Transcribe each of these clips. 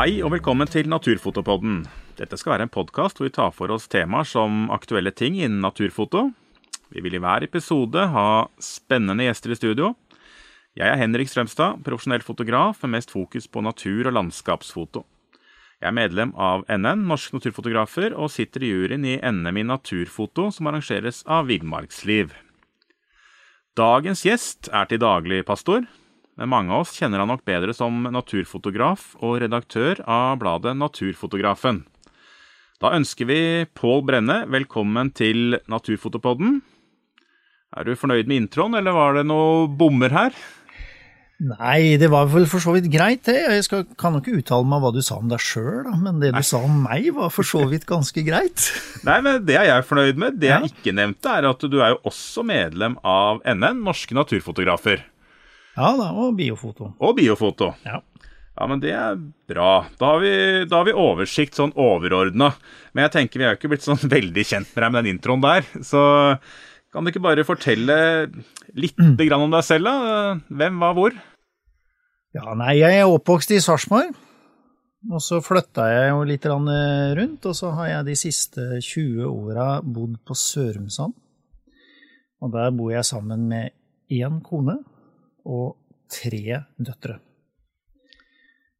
Hei og velkommen til Naturfotopodden. Dette skal være en podkast hvor vi tar for oss temaer som aktuelle ting innen naturfoto. Vi vil i hver episode ha spennende gjester i studio. Jeg er Henrik Strømstad, profesjonell fotograf med mest fokus på natur- og landskapsfoto. Jeg er medlem av NN, Norsk Naturfotografer, og sitter i juryen i NM i naturfoto, som arrangeres av Villmarksliv. Dagens gjest er til daglig pastor, men mange av oss kjenner han nok bedre som naturfotograf og redaktør av bladet Naturfotografen. Da ønsker vi Pål Brenne velkommen til Naturfotopodden. Er du fornøyd med introen, eller var det noe bommer her? Nei, det var vel for så vidt greit, det. Jeg skal, kan jo ikke uttale meg hva du sa om deg sjøl, men det du sa om meg var for så vidt ganske greit. Nei, men det er jeg fornøyd med. Det jeg ikke nevnte, er at du er jo også medlem av NN, Norske Naturfotografer. Ja da, og biofoto. Og biofoto. Ja. Ja, men det er bra. Da har vi, da har vi oversikt sånn overordna. Men jeg tenker vi er jo ikke blitt sånn veldig kjent med deg med den introen der. Så kan du ikke bare fortelle litt grann om deg selv, da? Hvem, var hvor? Ja, nei, jeg er oppvokst i Sarpsborg. Og så flytta jeg jo litt rundt, og så har jeg de siste 20 åra bodd på Sørumsand. Og der bor jeg sammen med én kone og tre døtre.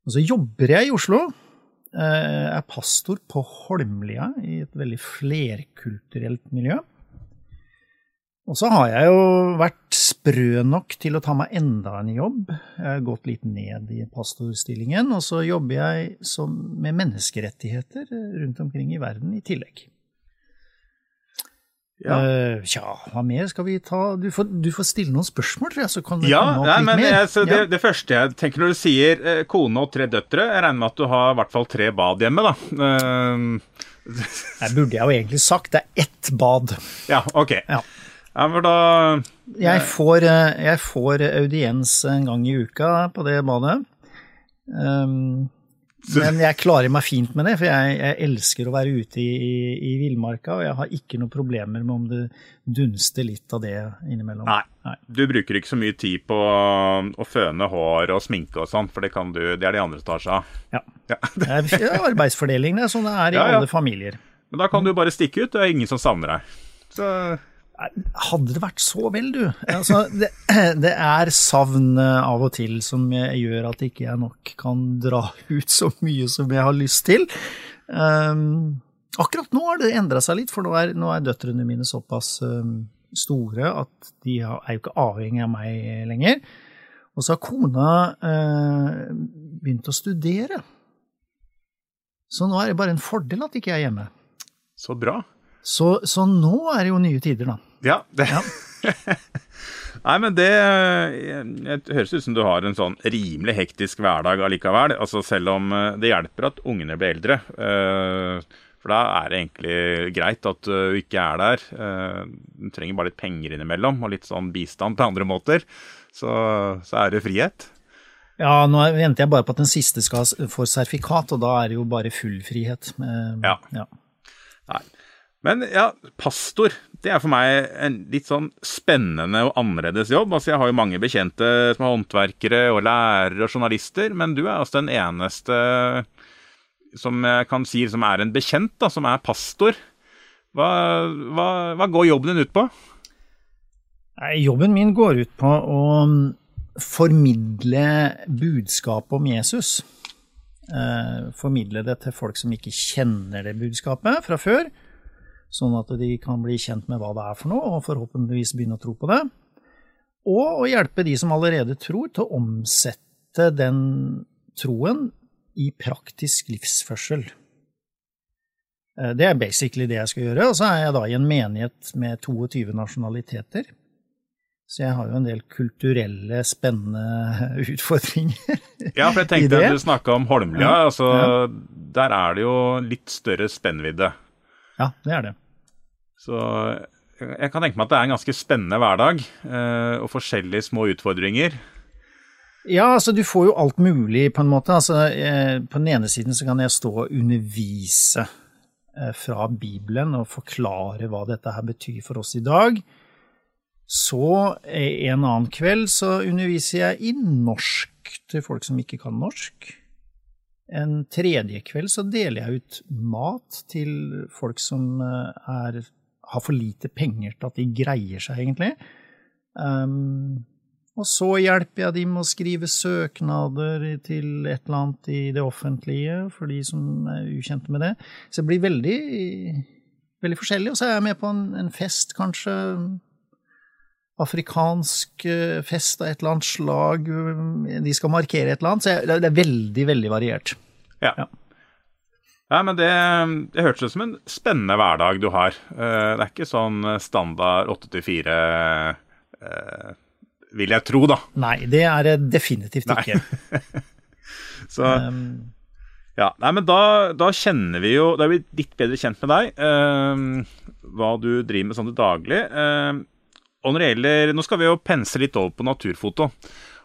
Og så jobber jeg i Oslo. Jeg er pastor på Holmlia i et veldig flerkulturelt miljø. Og så har jeg jo vært sprø nok til å ta meg enda en jobb. Jeg har gått litt ned i pastorstillingen, og så jobber jeg med menneskerettigheter rundt omkring i verden i tillegg. Ja. Uh, tja, hva mer skal vi ta? Du får, du får stille noen spørsmål, tror jeg, så kan det Ja, komme opp nei, litt men mer. altså, det, Ja. det første jeg tenker når du sier eh, kone og tre døtre Jeg regner med at du har i hvert fall tre bad hjemme, da. Uh, Det burde jeg jo egentlig sagt. Det er ett bad. ja, ok. Ja. Ja, men da Jeg får, eh, jeg får audiens en gang i uka på det badet. Um, men jeg klarer meg fint med det, for jeg, jeg elsker å være ute i, i, i villmarka, og jeg har ikke noen problemer med om det dunster litt av det innimellom. Nei. Nei. Du bruker ikke så mye tid på å føne hår og sminke og sånn, for det, kan du, det er de andre tar seg av. Ja. Ja. Det er det er arbeidsfordeling, det er sånn det er i Ja, ja. alle familier. Men da kan du bare stikke ut, det er ingen som savner deg. Så Hadde det vært så vel, du. Altså, det, det er savn eh, av og til som gjør at ikke jeg nok kan dra ut så mye som jeg har lyst til. Um, akkurat nå har det endra seg litt, for nå er, nå er døtrene mine såpass um, store at de er jo ikke avhengig av meg lenger. Og så har kona uh, begynt å studere. Så nå er det bare en fordel at ikke jeg er hjemme. Så bra. Så, så nå er det jo nye tider, da. Ja. Det. Ja. Nei, men det, det høres ut som du har en sånn rimelig hektisk hverdag allikevel. Altså selv om eh, det hjelper at ungene blir eldre. eh, For da er det egentlig greit at du ikke er der. Eh, Du trenger bare litt penger innimellom, og litt sånn bistand på andre måter. Så, så er det frihet. Ja, nå venter jeg bare på at den siste skal få sertifikat, og da er det jo bare full frihet. Eh, Ja. ja. Nei. Men ja, pastor, det er for meg en litt sånn spennende og annerledes jobb. Altså, jeg har jo mange bekjente som er håndverkere og lærere og journalister, men du er altså den eneste som jeg kan si som er en bekjent, da, som er pastor. Hva, hva, hva går jobben din ut på? Nei, Jobben min går ut på å mm, formidle budskapet om Jesus. Eh, formidle det til folk som ikke kjenner det budskapet fra før, sånn at de kan bli kjent med hva det er for noe, og forhåpentligvis begynne å tro på det. Og å hjelpe de som allerede tror, til å omsette den troen i praktisk livsførsel. Eh, Det er basically det jeg skal gjøre. Og så er jeg da i en menighet med 22 nasjonaliteter. Så jeg har jo en del kulturelle, spennende utfordringer. Ja, for jeg tenkte at du snakka om Holmlia. Altså, ja. Der er det jo litt større spennvidde. Ja, det er det. Så jeg kan tenke meg at det er en ganske spennende hverdag, eh, og forskjellige små utfordringer. Ja, altså du får jo alt mulig, på en måte. Altså, eh, på den ene siden så kan jeg stå og undervise eh, fra Bibelen og forklare hva dette her betyr for oss i dag. Så en annen kveld så underviser jeg i norsk til folk som ikke kan norsk. En tredje kveld så deler jeg ut mat til folk som er, har for lite penger til at de greier seg, egentlig. Um, og så hjelper jeg dem med å skrive søknader til et eller annet i det offentlige, for de som er ukjente med det. Så det blir veldig, veldig forskjellig. Og så er jeg med på en, en fest, kanskje afrikansk eh, fest av et eller annet slag. De skal markere et eller annet. Så det er veldig, veldig variert. Ja. ja. Ja men det, det hørtes ut som en spennende hverdag du har. Eh, det er ikke sånn standard åtte til fire, eh, vil jeg tro, da. Nei, det er det definitivt ikke. Så um, ja, nei, men da, da, kjenner vi jo Da er vi litt bedre kjent med deg. Uh, hva du driver med sånn til daglig. Uh, og når det gjelder, Nå skal vi jo pense litt over på naturfoto.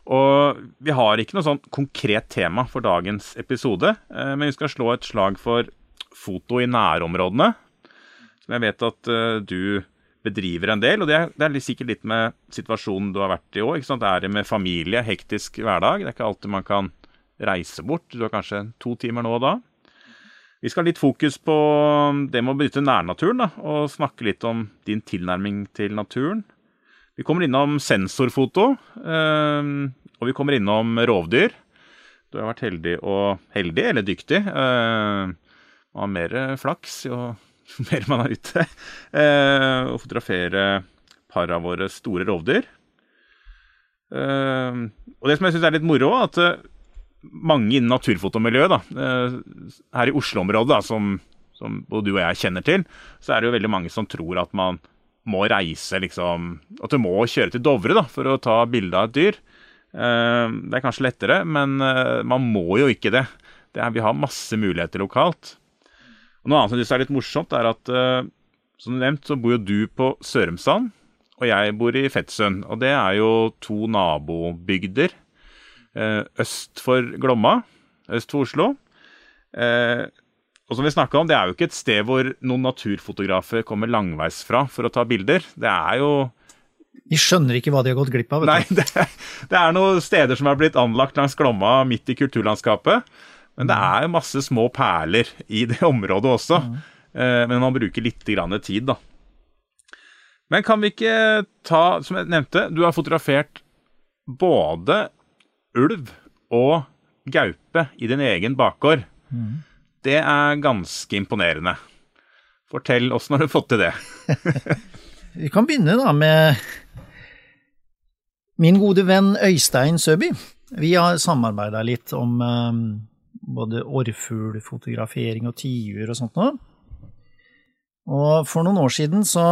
Og Vi har ikke noe sånn konkret tema for dagens episode, eh, men vi skal slå et slag for foto i nærområdene. Som jeg vet at uh, du bedriver en del. og Det er, er sikkert litt med situasjonen du har vært i òg. Det er med familie, hektisk hverdag. Det er ikke alltid man kan reise bort. Du har kanskje to timer nå og da. Vi skal ha litt fokus på det med å benytte nærnaturen, da, og snakke litt om din tilnærming til naturen. Vi kommer innom sensorfoto, ehm, og vi kommer innom rovdyr. Du har vært heldig og heldig, eller dyktig. Ehm, man har mer flaks jo mer man er ute. Ehm, å fotografere par av våre store rovdyr. Og det som jeg syns er litt moro, at eh, mange innen naturfotomiljøet, da, eh, her i Oslo-området, som, som både du og jeg kjenner til, så er det jo veldig mange som tror at man må reise, liksom At du må kjøre til Dovre da, for å ta bilde av et dyr. Eh, det er kanskje lettere, men eh, man må jo ikke det. det er, vi har masse muligheter lokalt. Og Noe annet som er litt morsomt, er at eh, som du nevnt, så bor jo du på Sørumsand, og jeg bor i Fettsund. Og det er jo to nabobygder øst for Glomma, øst for Oslo. Og som vi om, Det er jo ikke et sted hvor noen naturfotografer kommer langveis fra for å ta bilder. Det er jo De skjønner ikke hva de har gått glipp av. Nei, det, det, er noen steder som er blitt anlagt langs Glomma midt i kulturlandskapet. Men det er jo masse små perler i det området også. Mm. Men man bruker litt grann tid, da. Men kan vi ikke ta, som jeg nevnte, du har fotografert både ulv og gaupe i din egen bakgård. Mm. Det er ganske imponerende. Fortell, åssen har du fått til det? Vi kan begynne da med min gode venn Øystein Søby. Vi har samarbeida litt om um, både orrfuglfotografering og tiur og sånt noe. Og for noen år siden så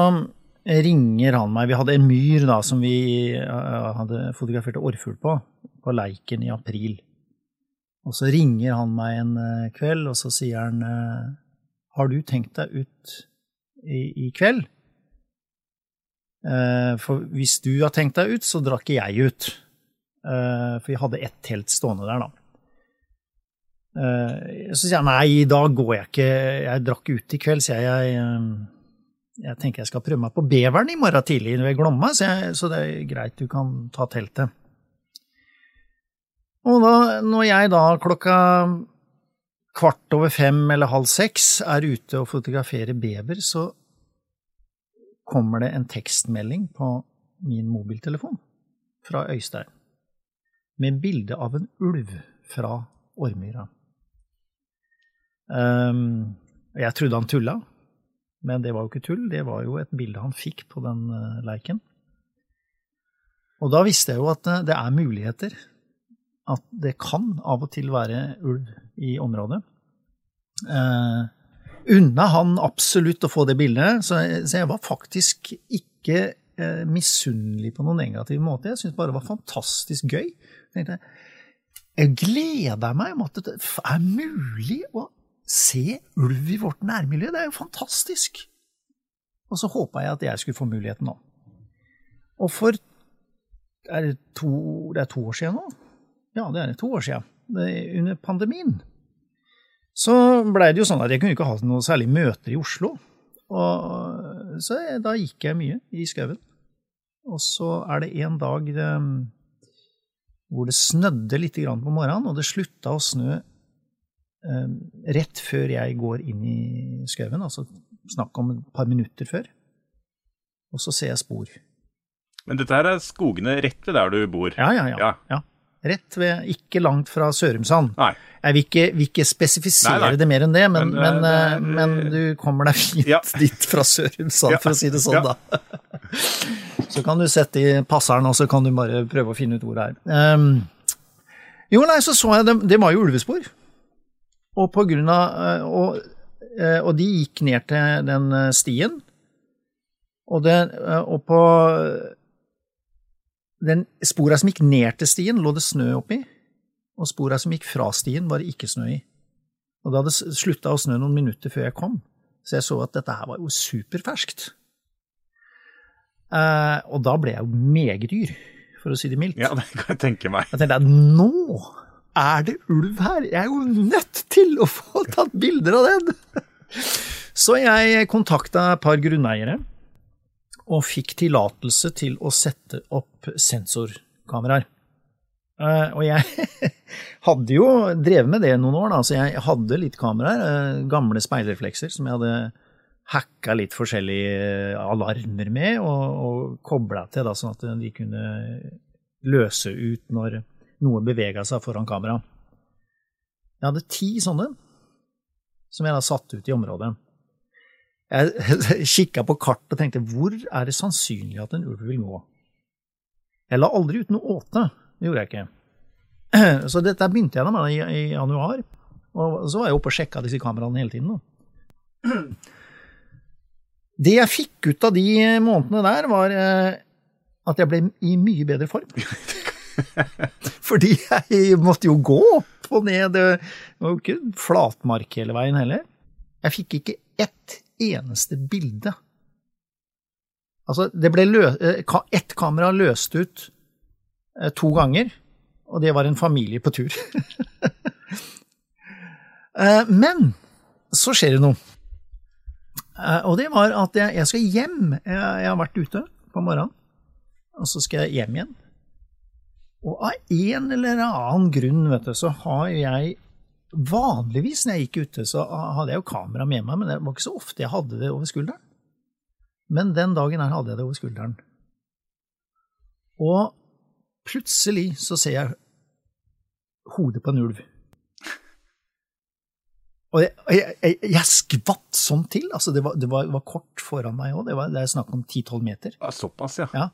ringer han meg. Vi hadde en myr da som vi uh, hadde fotografert orrfugl på, på Leiken i april. Og så ringer han meg en eh, kveld, og så sier han eh, Har du tenkt deg ut i, i kveld? Eh, for hvis du har tenkt deg ut, så drar ikke jeg ut. For vi hadde ett telt stående der, da. Så sier han nei, i dag går jeg ikke, jeg drakk ut i kveld, sier jeg. Jeg, jeg tenker jeg skal prøve meg på Beveren i morgen tidlig ved Glomma, så, jeg, så det er greit, du kan ta teltet. Og da, når jeg da klokka kvart over fem eller halv seks er ute og fotograferer bever, så kommer det en tekstmelding på min mobiltelefon fra Øystein med bilde av en ulv fra Ormyra. Um, jeg trodde han tulla, men det var jo ikke tull, det var jo et bilde han fikk på den uh, leiken. Og da visste jeg jo at uh, det er muligheter at det kan av og til være ulv i området. Eh, unna han absolutt å få det bildet, så, så jeg var faktisk ikke eh, misunnelig på noen negativ måte. Jeg syntes bare det var fantastisk gøy. Jeg, jeg gleder meg om at det er mulig å se ulv i vårt nærmiljø. Det er jo fantastisk! Og så håpa jeg at jeg skulle få muligheten nå. Og for er det, to, det er to år siden nå, ja, det er to år siden, under pandemien, så blei det jo sånn at jeg kunne ikke ha noe særlig møter i Oslo. Og, så da gikk jeg mye i skauen. Og så er det en dag det, hvor det snødde litt på morgenen, og det slutta å snø eh, rett før jeg går inn i skauen, altså snakk om et par minutter før, og så ser jeg spor. Men dette her er skogene rett ved der du bor? Ja, ja, ja. Ja. ja. Rett ved, ikke langt fra Sørumsand. Nei. Jeg vil ikke, vil ikke spesifisere Nei, nei. det mer enn det, men, Men, men, eh, eh, men du kommer deg fint Ja. dit fra Sørumsand, Ja. for å si det sånn, Ja. da. Så kan du sette i passeren, og så kan du bare prøve å finne ut hvor det er. Um, jo, nei, så så jeg det, det var jo ulvespor. Og på grunn av eh, og, eh, og de gikk ned til den eh, stien, og, det, eh, og på den spora som gikk ned til stien, lå det snø oppi, og spora som gikk fra stien, var det ikke snø i. Og det hadde slutta å snø noen minutter før jeg kom, så jeg så at dette her var jo superferskt. Eh, og da ble jeg jo meget dyr, for å si det mildt. Ja, det kan jeg tenke meg. Jeg tenkte at nå er det ulv her, jeg er jo nødt til å få tatt bilder av den! Så jeg kontakta et par grunneiere, og fikk tillatelse til å sette opp sensorkameraer. Eh, og jeg hadde jo drevet med det noen år, da, så jeg hadde litt kameraer, eh, gamle speilreflekser som jeg hadde hacka litt forskjellige eh, alarmer med, og, og kobla til, da, sånn at de kunne løse ut når noe bevega seg foran kamera. Jeg hadde ti sånne, som jeg da satt ut i området. Jeg kikka på kartet og tenkte hvor er det sannsynlig at en ulv vil gå? Jeg la aldri ut noe åte, det gjorde jeg ikke. Så dette begynte jeg med i, januar, og så var jeg oppe og sjekka disse kameraene hele tiden. Det jeg fikk ut av de månedene der, var eh, at jeg ble i mye bedre form. Fordi jeg måtte jo gå opp og ned, det var jo ikke flatmark hele veien heller. Jeg fikk ikke ett eneste bilde. Altså, det ble eh, ett kamera løst ut eh, to ganger, og det var en familie på tur. Eh, Men så skjer det noe. Og det var at jeg, skal hjem. Jeg har vært ute på morgenen, og så skal jeg hjem igjen. Og av en eller annen grunn, vet du, så har jeg Vanligvis når jeg gikk ute, så hadde jeg jo kamera med meg, men det var ikke så ofte jeg hadde det over skulderen. Men den dagen her hadde jeg det over skulderen. Og plutselig så ser jeg hodet på en ulv. Og jeg, jeg, jeg, jeg skvatt sånn til. altså Det var, det var, var kort foran meg òg. Det, var- det er snakk om 10-12 meter. Såpass, ja. Ja,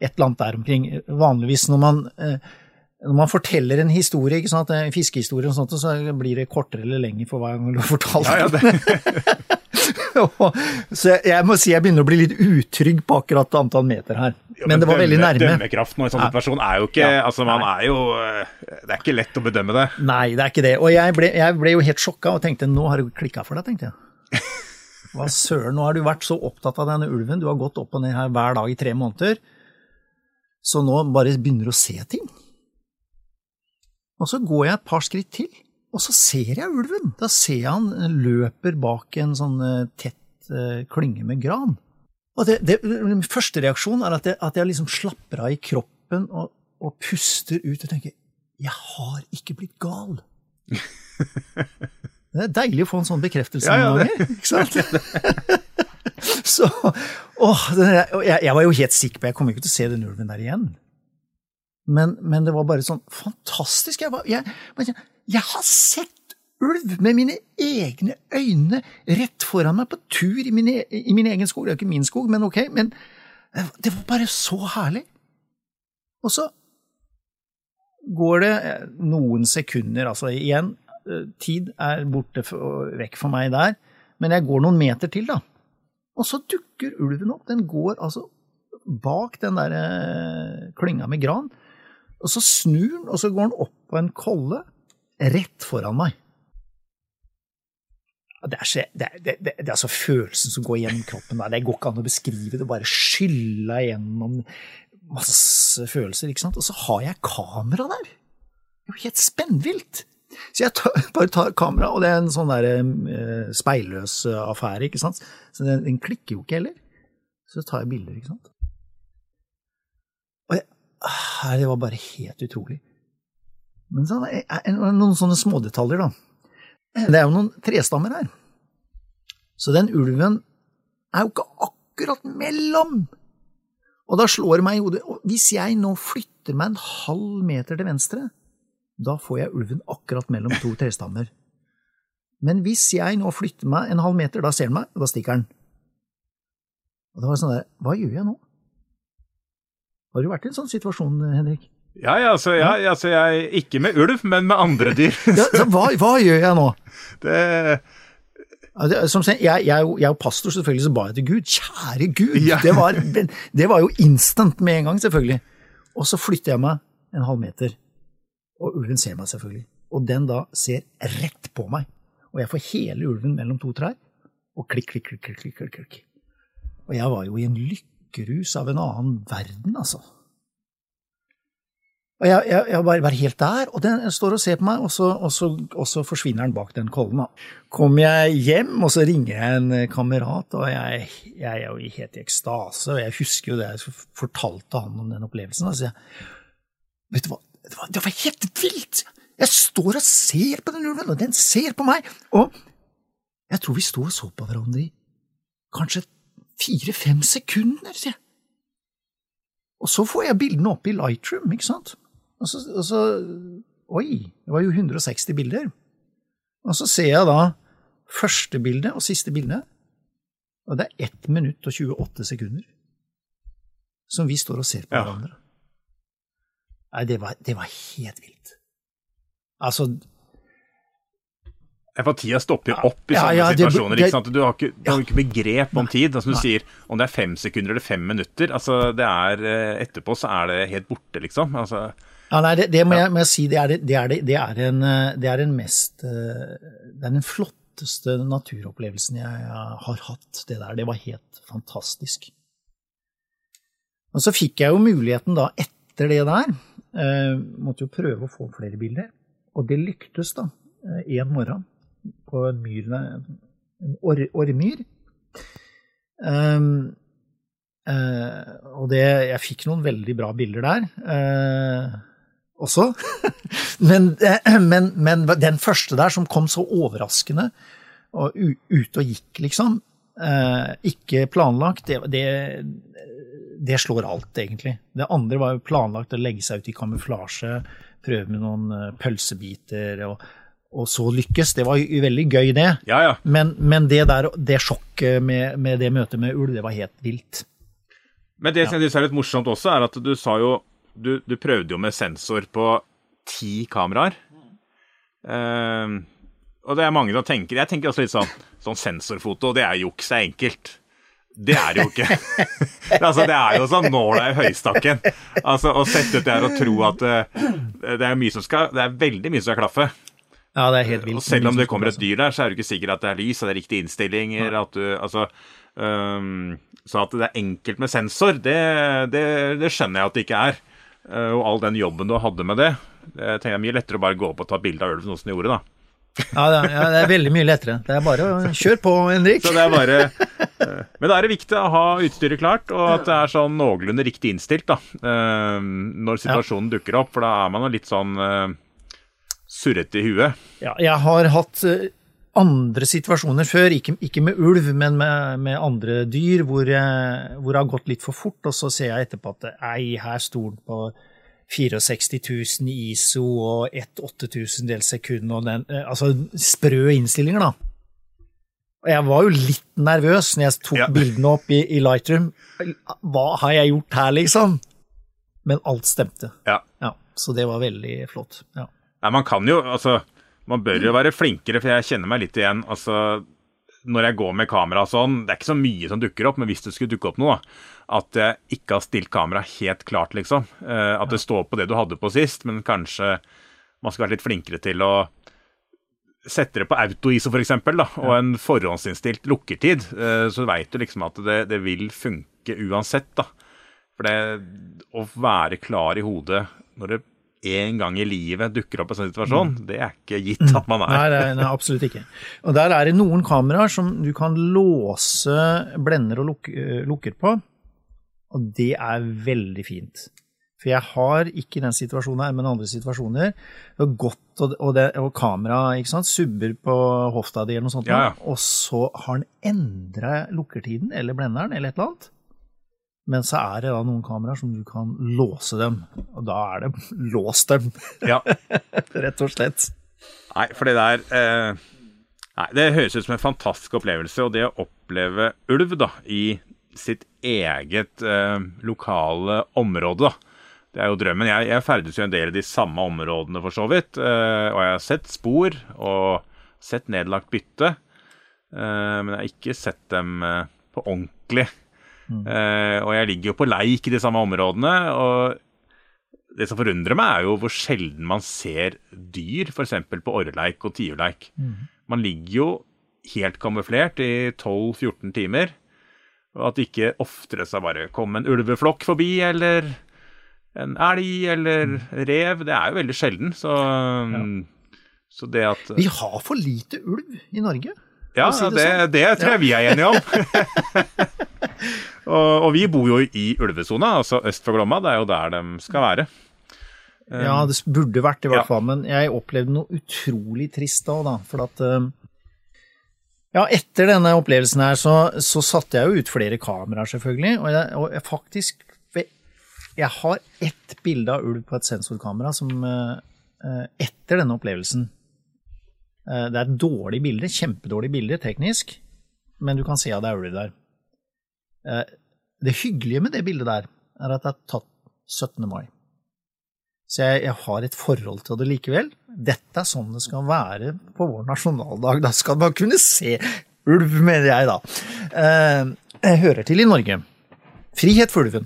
et eller annet der omkring. Vanligvis når man, eh, når man forteller en historie, ikke sant, en fiskehistorie og sånt, så blir det kortere eller lenger for hver gang du har fortalt Ja, ja, det, så jeg, må si jeg begynner å bli litt utrygg på akkurat antall meter her. Ja, Men det var veldig nærme. Dømmekraften og en sånn situasjon er jo ikke. Altså, man er jo eh, Det er ikke lett å bedømme det. Nei, det er ikke det. Og jeg ble, jeg ble jo helt sjokka og tenkte nå har det klikka for deg, tenkte jeg. Hva søren, nå har du vært så opptatt av denne ulven, du har gått opp og ned her hver dag i tre måneder, så nå bare begynner du å se ting. Og så går jeg et par skritt til, og så ser jeg ulven. Da ser jeg han løper bak en sånn eh, tett eh, klynge med gran. Og det, det, min første reaksjon er at jeg, at jeg liksom slapper av i kroppen og, og puster ut og tenker jeg har ikke blitt gal. Det er deilig å få en sånn bekreftelse Ja, ja, noen ganger, ikke sant? Så, åh, jeg, jeg var jo helt sikker på jeg kommer ikke til å se den ulven der igjen. Men, men det var bare sånn fantastisk. Jeg, var, jeg, jeg, jeg har sett ulv med mine egne øyne rett foran meg på tur i min, e- i min egen skog. Det er jo ikke min skog, men ok. Men det var bare så herlig. Og så går det eh, noen sekunder, altså igjen, eh, tid er borte for, vekk for meg der, men jeg går noen meter til, da. Og så dukker ulven opp. Den går altså bak den der eh, klynga med gran, og så snur den, og så går den opp på en kolle rett foran meg. Det er, så, det, det, det, er altså følelsen som går gjennom kroppen der. Det går ikke an å beskrive det. Bare skylla gjennom masse følelser, ikke sant. Og så har jeg kamera der. Det er jo helt spennvilt. Så jeg tar, bare tar kamera, og det er en sånn der eh, speilløs affære, ikke sant. Så den, den klikker jo ikke heller. Så tar jeg bilder, ikke sant. Ah, det var bare helt utrolig. Men så, er det noen sånne smådetaljer, da. det er jo noen trestammer her. Så den ulven er jo ikke akkurat mellom. Og da slår det meg i hodet Hvis jeg nå flytter meg en halv meter til venstre, da får jeg ulven akkurat mellom to trestammer. Men hvis jeg nå flytter meg en halv meter, da ser den meg, og da stikker den. Og det var sånn der, hva gjør jeg nå? Har du vært i en sånn situasjon, Henrik? Ja, ja, altså, ja, altså jeg, ikke med ulv, men med andre dyr. ja, hva, hva, gjør jeg nå? Det... Som jeg, jeg, jeg, er jo pastor, selvfølgelig, så ba jeg til Gud. Kjære Gud! Ja. Det, var, det, var, jo instant med en gang, selvfølgelig. Og så flytter jeg meg en halv meter, og ulven ser meg selvfølgelig. Og den da ser rett på meg. Og jeg får hele ulven mellom to trær, og klikk, klikk, klikk, klikk, klikk. klikk. Og jeg var jo i en lykkerus av en annen verden, altså. Og jeg, jeg, jeg var, var, helt der, og den står og ser på meg, og så, og så, og så forsvinner den bak den kollen. Kommer jeg hjem, og så ringer jeg en kamerat, og jeg, jeg er jo helt i ekstase. Og jeg husker jo det jeg fortalte han om den opplevelsen. Altså, vet du hva, det var, det var helt vilt! Jeg står og ser på den ulven, og den ser på meg. Og jeg tror vi sto og så på hverandre i kanskje fire–fem sekunder, sier jeg. Og så får jeg bildene opp i Lightroom, ikke sant? Og så, og så, Oi, det var jo 160 bilder. Og så ser jeg da første bilde og siste bilde, og det er 1 minutt og 28 sekunder som vi står og ser på ja. hverandre. Nei, det var, det var helt vilt. Altså Empatia stopper jo opp i sånne ja, ja, situasjoner. Det, sant? du har ikke, du har ikke begrep om tid. Altså, du nei. sier om det er fem sekunder eller fem minutter. Altså, det er, eh, etterpå så er det helt borte, liksom. Altså, ja, nei, det, det må, jeg, må, jeg, si. Det er, det, er, det er, en, det er den mest eh, Det er den flotteste naturopplevelsen jeg har hatt. Det der. Det var helt fantastisk. Og så fikk jeg jo muligheten da, etter det der, eh, måtte jo prøve å få flere bilder. Og det lyktes, da, eh, en morgen på en myr, en or, orrmyr. Um, uh, og det Jeg fikk noen veldig bra bilder der. Uh, også. men, eh, men, men, den første der, som kom så overraskende, og ute og gikk, liksom, uh, ikke planlagt, det, det, det, slår alt, egentlig. Det andre var jo planlagt å legge seg ut i kamuflasje, prøve med noen eh, pølsebiter. og og så lykkes. Det var jo veldig gøy, det. Ja, ja. Men, men, det der, det sjokket med, med, det møtet med ulv, det var helt vilt. Men det som ja. er litt morsomt også, er at du sa jo du, du, prøvde jo med sensor på ti kameraer. Uh, og det er mange som tenker Jeg tenker også litt sånn sånn sensorfoto, det er juks, det er enkelt. Det er det jo ikke. altså, det er jo sånn nåla i høystakken. Altså, Å sette ut det her og tro at uh, det er mye som skal Det er veldig mye som skal klaffe. Ja, det er helt vilt. Og selv om det kommer et dyr der, så er det ikke sikkert at det er lys, og det er riktige innstillinger. at du, altså um, Så at det er enkelt med sensor, det, det, det skjønner jeg at det ikke er. Uh, og all den jobben du hadde med det, det tenker jeg er mye lettere å bare gå opp og ta bilde av ulven, sånn den du gjorde, da. Ja det, er, ja, det er veldig mye lettere. Det er bare å kjøre på, Henrik. Så det er bare, uh, men da er det viktig å ha utstyret klart, og at det er sånn noenlunde riktig innstilt da, uh, når situasjonen ja. dukker opp. For da er man jo litt sånn surrete i huet. Ja, jeg har hatt andre situasjoner før, ikke, ikke med ulv, men med, med andre dyr, hvor, hvor, det har gått litt for fort, og så ser jeg etterpå at ei, her sto den på 64 000 ISO og 1 8000 sekund og den eh, Altså sprø innstillinger, da. Og jeg var jo litt nervøs når jeg tok ja. bildene opp i, i, Lightroom. Hva har jeg gjort her, liksom? Men alt stemte. Ja. ja så det var veldig flott. Ja. Nei, man kan jo, altså man bør jo være flinkere, for jeg kjenner meg litt igjen. altså når jeg går med kamera og sånn, det er ikke så mye som dukker opp, men hvis det skulle dukke opp noe, at jeg ikke har stilt kameraet helt klart, liksom. Eh, at det står på det du hadde på sist, men kanskje man skal være litt flinkere til å sette det på auto-ISO, f.eks., og en forhåndsinnstilt lukkertid, eh, så veit du liksom at det, det, vil funke uansett, da. For det å være klar i hodet når det en gang i livet dukker opp en sånn situasjon, mm. det er ikke gitt at man er. Nei, nei, nei, absolutt ikke. Og der er det noen kameraer som du kan låse blender og luk lukker på, og det er veldig fint. For jeg har ikke den situasjonen her, men andre situasjoner. Det er godt, og, og, det, og kamera ikke sant, subber på hofta di eller noe sånt, Ja, ja. og så har den endra lukkertiden eller blenderen eller et eller annet. Men så er det da noen kameraer som du kan låse dem, og da er det lås dem, Ja. rett og slett. Nei, for det der eh, Nei, det høres ut som en fantastisk opplevelse. Og det å oppleve ulv da, i sitt eget eh, lokale område, da. Det er jo drømmen. Jeg, jeg ferdes jo en del i de samme områdene, for så vidt. Eh, og jeg har sett spor og sett nedlagt bytte. Eh, men jeg har ikke sett dem eh, på ordentlig. Eh, og jeg ligger jo på leik i de samme områdene. og det som forundrer meg, er jo hvor sjelden man ser dyr, f.eks. på orreleik og tiurleik. Man ligger jo helt kamuflert i 12-14 timer. Og at det ikke oftere skal bare komme en ulveflokk forbi, eller en elg, eller rev, det er jo veldig sjelden. Så, så det at Vi har for lite ulv i Norge. Ja, si det det, sånn. det tror jeg vi er enige om. og, og vi bor jo i ulvesona, altså øst for Glomma. Det er jo der de skal være. Ja, det burde vært i hvert ja. fall, men jeg opplevde noe utrolig trist da, da for at eh, Ja, etter denne opplevelsen her, så, så satte jeg jo ut flere kameraer, selvfølgelig, og jeg, og jeg faktisk Jeg har ett bilde av ulv på et sensorkamera som eh, eh, Etter denne opplevelsen Det er et dårlig bilde, kjempedårlig bilde teknisk, men du kan se at det er ulv der. Eh, Det hyggelige med det bildet der, er at det er tatt 17. mai. Så jeg, jeg har et forhold til det likevel. Dette er sånn det skal være på vår nasjonaldag. Da skal man kunne se ulv, mener jeg da. Eh, jeg hører til i Norge. Frihet for ulven.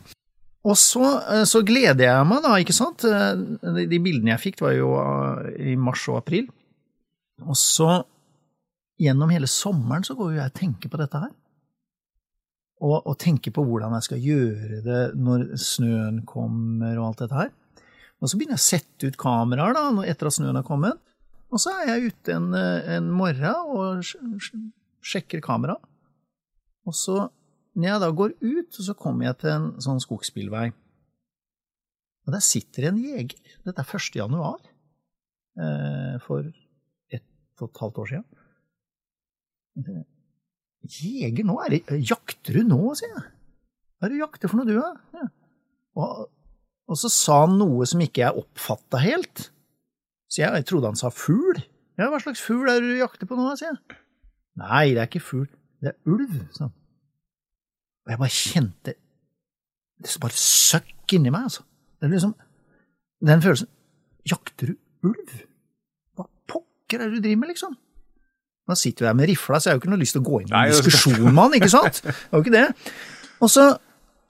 Og så, eh, så gleder jeg meg, da, ikke sant. Eh, De, de bildene jeg fikk, var jo eh, i mars og april. Og så, gjennom hele sommeren, så går jo jeg og tenker på dette her. Og, og tenker på hvordan jeg skal gjøre det når snøen kommer og alt dette her. Og så begynner jeg å sette ut kameraer da, etter at snøen har kommet. Og så er jeg ute en, eh, en morgen og sj- sj- sjekker kameraet. Og så, når jeg da går ut, så kommer jeg til en sånn skogsbilvei. Og der sitter en jeger. Dette er 1. januar eh, for og et halvt år siden. Jeger nå? Er det, jakter du nå, sier jeg. Hva er det du jakter for noe, du, da? Ja. Og, og så sa han noe som ikke jeg oppfatta helt. Så jeg, jeg trodde han sa fugl. Ja, hva slags fugl er det du jakter på nå, sier jeg. Nei, det er ikke fugl, det er ulv, sa han. Og jeg bare kjente Det bare søkk inni meg, altså. Det er liksom Den følelsen Jakter du ulv? Pokker er det du driver med, liksom? Nå sitter jo jeg med rifla, så jeg har jo ikke noe lyst til å gå inn i en diskusjon med han, ikke sant? Det var jo ikke det. Og så,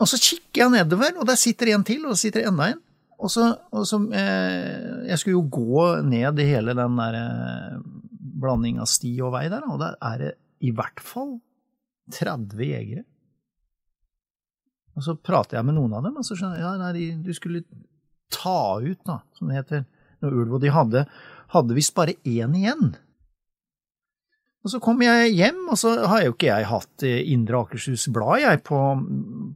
og så kikker jeg nedover, og der sitter en til, og der sitter enda en. Og så, og så eh, Jeg skulle jo gå ned i hele den der eh, blanding av sti og vei der, og der er det i hvert fall 30 jegere. Og så prater jeg med noen av dem, og så skjønner jeg ja, nei, de, du skulle ta ut, da, som det heter, noe ulv, og de hadde, hadde visst bare én igjen. Og så kom jeg hjem, og så har jo ikke jeg hatt eh, Indre Akershus Blad jeg på,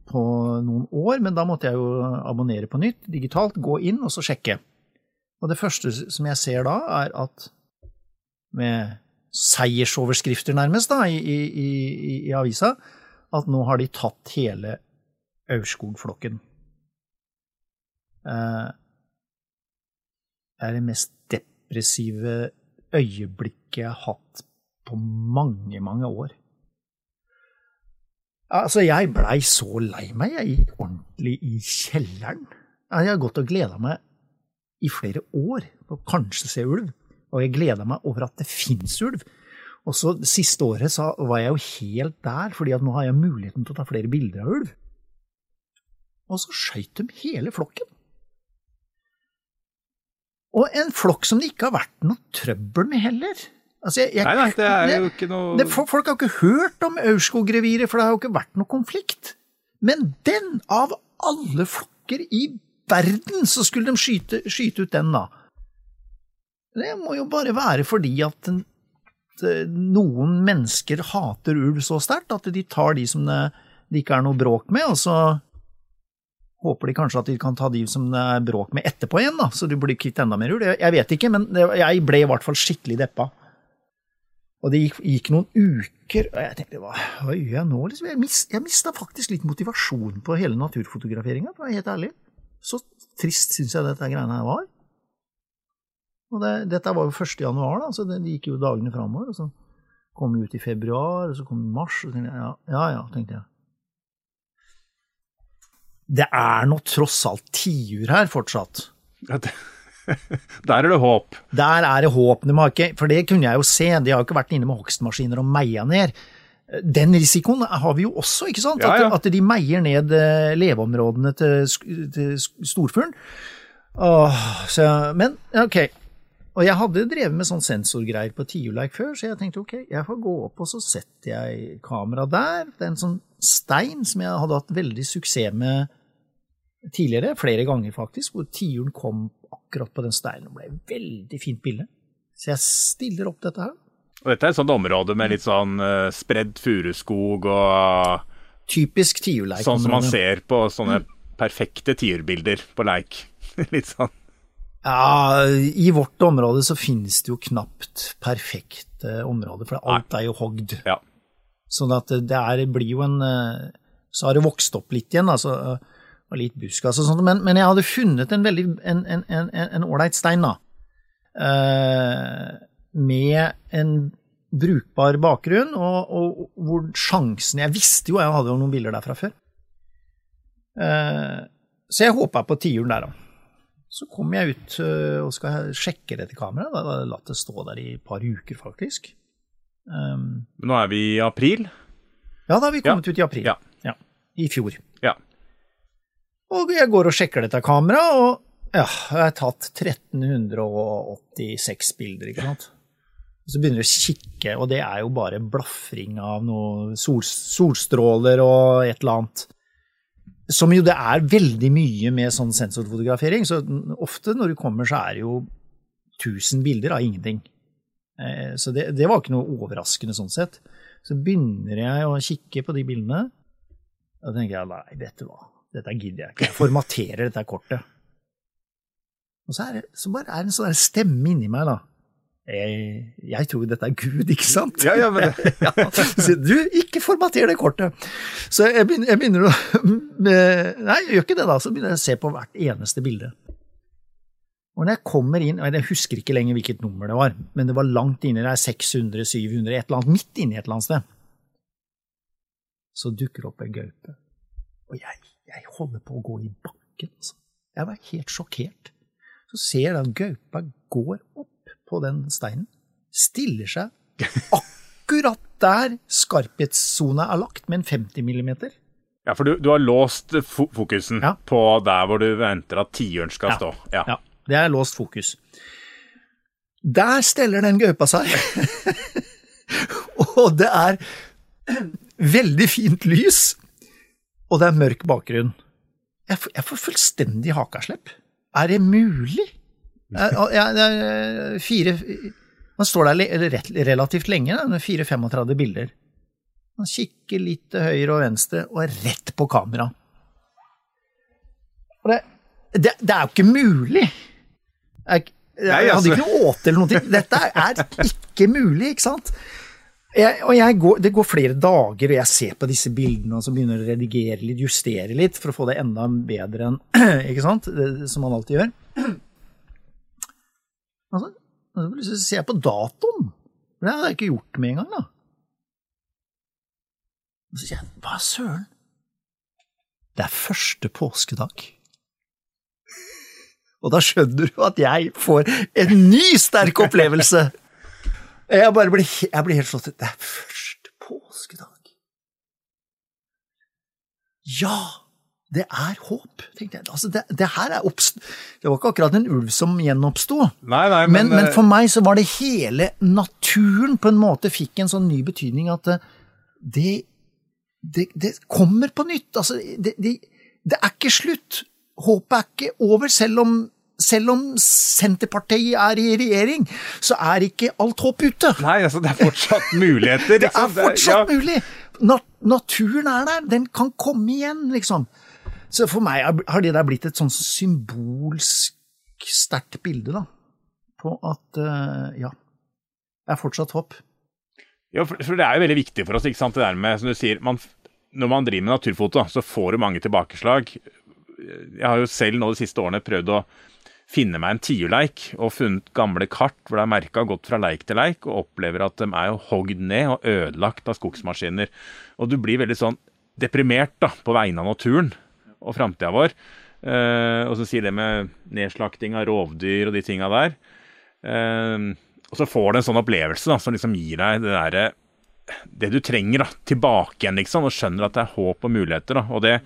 på noen år, men da måtte jeg jo abonnere på nytt digitalt, gå inn og så sjekke. Og det første som jeg ser da, er at med seiersoverskrifter nærmest da, i, i, i, i avisa, at nå har de tatt hele Aurskog-flokken. Eh, Det er det mest depressive øyeblikket jeg har hatt på mange, mange år. Altså, jeg blei så lei meg. Jeg gikk ordentlig i kjelleren. Jeg har gått og gleda meg i flere år på kanskje se ulv, og jeg gleda meg over at det fins ulv. Og så siste året så var jeg jo helt der, fordi at nå har jeg muligheten til å ta flere bilder av ulv. Og så skøyt de hele flokken. Og en flokk som det ikke har vært noe trøbbel med heller. Altså, jeg, jeg, Nei, nei, det er jo ikke noe det, folk, har ikke hørt om Aurskog-reviret, for det har jo ikke vært noe konflikt. Men den, av alle flokker i verden, så skulle de skyte, skyte ut den, da. Det må jo bare være fordi at, den, at noen mennesker hater ulv så sterkt at de tar de som det, det ikke er noe bråk med, og så, håper de kanskje at de kan ta de som det er bråk med etterpå igjen, da, så du blir kvitt enda mer ull. Jeg vet ikke, men jeg ble i hvert fall skikkelig deppa. Og det gikk, gikk noen uker, og jeg tenkte hva, hva gjør jeg nå? Liksom, jeg, mist, jeg mista faktisk litt motivasjon på hele naturfotograferinga, for å være helt ærlig. Så trist syns jeg dette greiene her var. Og det, dette var jo 1. januar, da, så det, det gikk jo dagene framover. Og så kom vi ut i februar, og så kom mars, og så tenkte jeg ja, ja, ja, tenkte jeg. Det er nå tross alt tiur her fortsatt. Der er det håp. Der er det håp. De ikke, for det kunne jeg jo se, de har jo ikke vært inne med hogstmaskiner og meia ned. Den risikoen har vi jo også, ikke sant? Ja, ja. At, at, de meier ned eh, leveområdene til, til storfuglen. Men ok. Og jeg hadde drevet med sånn sensorgreier på tiurleik før, så jeg tenkte ok, jeg får gå opp, og så setter jeg kamera der. Det er en sånn stein som jeg hadde hatt veldig suksess med tidligere, flere ganger faktisk, hvor tiuren kom akkurat på den steinen og ble et veldig fint bilde. Så jeg stiller opp dette her. Og dette er et sånt område med litt sånn uh, spredd furuskog og Typisk tiurleik. Sånn som man ser på sånne perfekte tiurbilder på leik. litt sånn. Ja, i vårt område så finnes det jo knapt perfekte områder, for alt er jo hogd. Ja. Sånn at det er, blir jo en eh, Så har det vokst opp litt igjen, altså og litt buskas og sånt, men, men, jeg hadde funnet en veldig en ålreit stein, da. Uh, med en brukbar bakgrunn, og, og, hvor sjansen Jeg visste jo, jeg hadde jo noen bilder der fra før. Uh, så jeg håpa på tiuren der, da. Så kom jeg ut uh, og skal sjekke dette kameraet. Da hadde jeg latt det stå der i et par uker, faktisk. Um, Nå er vi i april? Ja, da har vi kommet ja. ut i april. Ja. ja. I fjor. Og jeg går og sjekker dette kameraet, og ja, jeg har tatt 1386 bilder, ikke sant. Så begynner du å kikke, og det er jo bare blafring av noe sol, solstråler og et eller annet. Som jo det er veldig mye med sånn sensorfotografering, så ofte når du kommer, så er det jo 1000 bilder av ingenting. Eh, så det, det var ikke noe overraskende sånn sett. Så begynner jeg å kikke på de bildene, da tenker jeg nei, vet du var dette gidder jeg ikke. Jeg formaterer dette kortet. Og så, er det, så bare er det en sånn stemme inni meg, da. Jeg, jeg, tror dette er Gud, ikke sant? Ja, ja, men ja, du, ikke formater det kortet! Så jeg begynner, jeg begynner, å Nei, jeg gjør ikke det, da. Så begynner jeg å se på hvert eneste bilde. Og når jeg kommer inn, Jeg husker ikke lenger hvilket nummer det var, men det var langt inni der, 600, 700, et eller annet, midt inni et eller annet sted. Så dukker det opp en gaupe. Og jeg jeg holder på å gå i bakken. Altså. Jeg var helt sjokkert. Så ser jeg at gaupa går opp på den steinen, stiller seg akkurat der skarphetssona er lagt, med en 50 millimeter. Ja, for du, du har låst fokusen ja. på der hvor du venter at tiuren skal ja. stå. Ja. ja, det er låst fokus. Der steller den gaupa seg. og det er veldig fint lys og det er mørk bakgrunn. Jeg får, jeg får fullstendig hakaslepp. Er det mulig? Jeg, jeg, fire, man står der relativt lenge, med 4-35 bilder. Man kikker litt til høyre og venstre og er rett på kamera. Det, det, det, er jo ikke mulig! Jeg, jeg hadde ikke noe åte eller noe. Dette er ikke mulig, ikke sant? Jeg, jeg går, det går flere dager, og jeg ser på disse bildene og så begynner å redigere litt, justere litt, for å få det enda bedre enn Ikke sant? Det, som man alltid gjør. Altså, så ser jeg på datoen. For det hadde jeg ikke gjort med en gang, da. Og så sier jeg, hva søren? Det er første påskedag. Og da skjønner du at jeg får en ny sterk opplevelse jeg bare ble, jeg ble helt slått ut. Det er første påskedag. Ja, det er håp, tenkte jeg. Altså, det, det, her er oppst... Det var ikke akkurat en ulv som gjenoppsto. Men, men, men, for meg så var det hele naturen på en måte fikk en sånn ny betydning at det, det, det kommer på nytt. Altså, det, det er ikke slutt. Håpet er ikke over, selv om selv om Senterpartiet er i regjering, så er ikke alt håp ute. Nei, altså det er fortsatt muligheter. Liksom. det er fortsatt ja. mulig. Nat naturen er der, den kan komme igjen, liksom. Så for meg har det der blitt et sånn symbolsk sterkt bilde, da. På at uh, ja, det er fortsatt håp. Ja, for, for, det er jo veldig viktig for oss, ikke sant, det der med, som du sier man, Når man driver med naturfoto, så får du mange tilbakeslag. Jeg har jo selv nå de siste årene prøvd å finne meg en tiurleik og funnet gamle kart hvor det er merka gått fra leik til leik, og opplever at de er jo hogd ned og ødelagt av skogsmaskiner. Og du blir veldig sånn deprimert da, på vegne av naturen og framtida vår. Uh, og så sier det med nedslakting av rovdyr og de tinga der. Uh, og så får du en sånn opplevelse da, som liksom gir deg det derre Det du trenger da, tilbake igjen, liksom, og skjønner at det er håp og muligheter. da, og det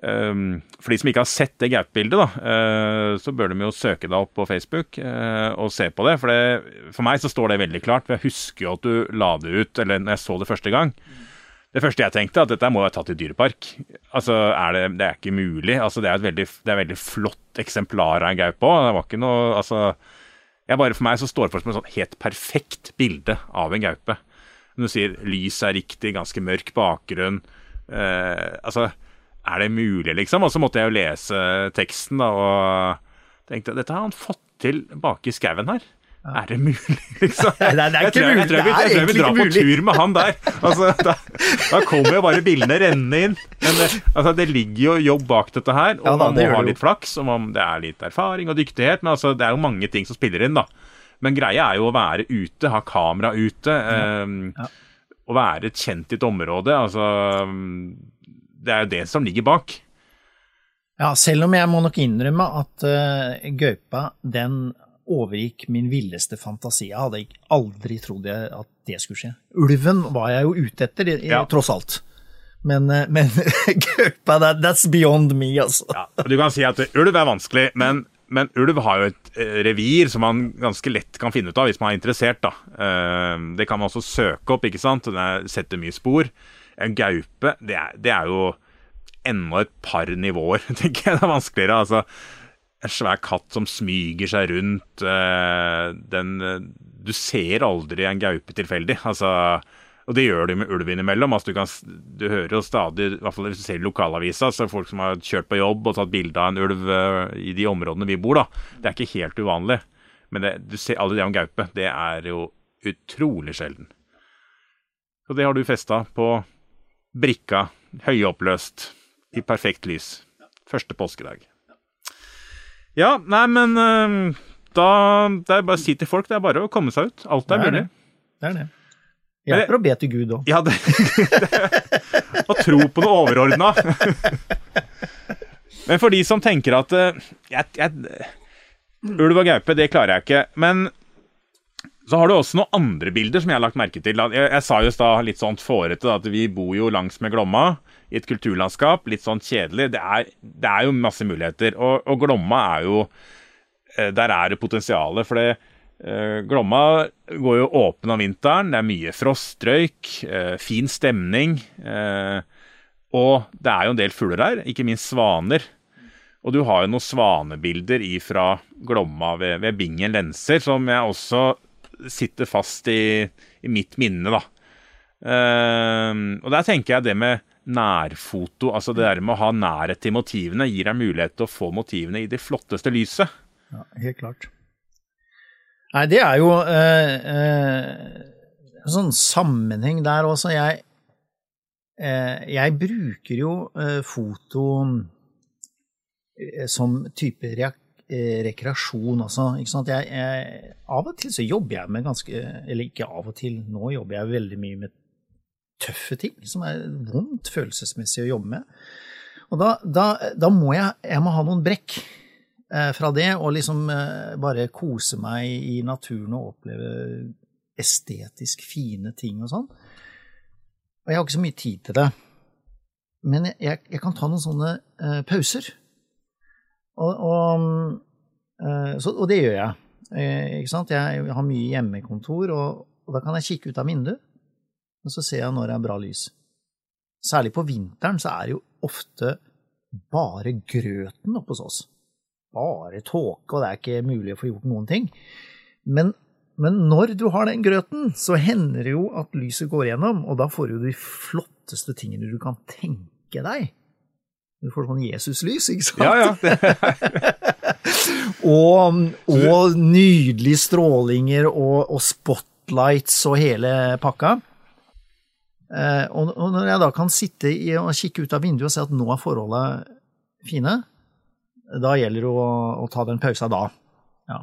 For de som ikke har sett det Gaup-bildet, uh, så bør de jo søke deg opp på Facebook uh, og se på det. For, det. for meg så står det veldig klart. for Jeg husker jo at du la det ut, eller når jeg så det første gang. Det første jeg tenkte, at dette må være tatt i dyrepark. Altså, er det, det, er ikke mulig. Altså, det er et veldig, det er veldig flott eksemplar av en gaupe òg. Det var ikke noe Altså, bare, for meg så står det for som et sånn helt perfekt bilde av en gaupe. Når du sier lys er riktig, ganske mørk bakgrunn. Eh, altså, er det mulig, liksom? Og så måtte jeg jo lese teksten, da, og tenkte dette har han fått til bak i skauen her. Er det mulig, liksom? Nei, det er ikke mulig. Jeg tror, jeg, jeg, jeg, vil dra på tur med han der. Altså, da, da, kommer jo bare bildene rennende inn. Men det, altså, det ligger jo jobb bak dette her, og ja, da, man må ha litt flaks, og man, det er litt erfaring og dyktighet. Men altså, det er jo mange ting som spiller inn, da. Men greia er jo å være ute, ha kamera ute. Ja. Um, ja. Å være kjent i et område. Altså Det er jo det som ligger bak. Ja, selv om jeg må nok innrømme at uh, gaupa, den overgikk min villeste fantasi. Jeg hadde aldri trodd at det skulle skje. Ulven var jeg jo ute etter, ja. tross alt. Men, eh, men gaupa, that, that's beyond me, altså. Ja, du kan si at ulv er vanskelig, men, men, ulv har jo et eh, revir som man ganske lett kan finne ut av hvis man er interessert. da. Det kan man også søke opp, ikke sant. Det setter mye spor. En gaupe, det er, det er jo enda et par nivåer, tenker jeg. Det er vanskeligere. altså en svær katt som smyger seg rundt. Eh, den eh, Du ser aldri en gaupe tilfeldig. Altså, og det gjør du med ulv innimellom. Altså, du, kan, du, hører jo stadig, i hvert fall hvis du ser i lokalavisa, så folk som har kjørt på jobb og tatt bilde av en ulv eh, i de områdene vi bor, da. Det er ikke helt uvanlig. Men det, du ser aldri det om gaupe. Det er jo utrolig sjelden. Og det har du festa på brikka, høyoppløst, i perfekt lys. Første påskedag. Ja, nei, men uh, da Det er bare å si til folk, det er bare å komme seg ut. Alt er, det er mulig. Det. det er det. Hjelper å be til Gud òg. Ja, det, det, Å tro på noe overordna. men for de som tenker at uh, jeg, jeg, Ulv og gaupe, det klarer jeg ikke. Men så har du også noen andre bilder som jeg har lagt merke til. Jeg, jeg sa jo da litt sånn fårete at vi bor jo langs med Glomma i et kulturlandskap. Litt sånn kjedelig. Det er, det er jo masse muligheter. Og, og, Glomma er jo eh, Der er det potensialet. For det, eh, Glomma går jo åpen om vinteren. Det er mye frostrøyk, eh, fin stemning. Og det er jo en del fugler her, ikke minst svaner. Og du har jo noen svanebilder ifra Glomma ved, ved Bingen lenser, som jeg også sitter fast i, i mitt minne, da. Uh, og der tenker jeg det med nærfoto, altså det der med å ha nærhet til motivene, gir deg mulighet til å få motivene i det flotteste lyset. Ja, helt klart. Nei, det er jo uh, uh, sånn sammenheng der også. Jeg, eh, jeg bruker jo foto som type reak rekreasjon også. Jeg, jeg, av og til så jobber jeg med ganske Eller ikke av og til, nå jobber jeg veldig mye med tøffe ting som er vondt følelsesmessig å jobbe med. Og da, da, da må jeg, jeg må ha noen brekk eh, fra det, og liksom eh, bare kose meg i naturen og oppleve estetisk fine ting og sånn. Og jeg har ikke så mye tid til det. Men jeg, jeg kan ta noen sånne eh, pauser. Og, og, eh, så, og, det gjør jeg. Eh, ikke sant? Jeg har mye hjemmekontor, og, og da kan jeg kikke ut av vinduet og så ser jeg når det er bra lys. Særlig på vinteren så er det jo ofte bare grøten oppe hos oss. Bare tåke, og det er ikke mulig å få gjort noen ting. Men, men, når du har den grøten, så hender det jo at lyset går gjennom, og da får du de flotteste tingene du kan tenke deg. Du får sånn Jesuslys, ikke sant? Ja, ja. Og, og nydelige strålinger og, og spotlights og hele pakka. Eh, og, og når jeg da kan sitte i, og kikke ut av vinduet og se at nå er forholda fine, da gjelder det å, å ta den pausa da. Ja.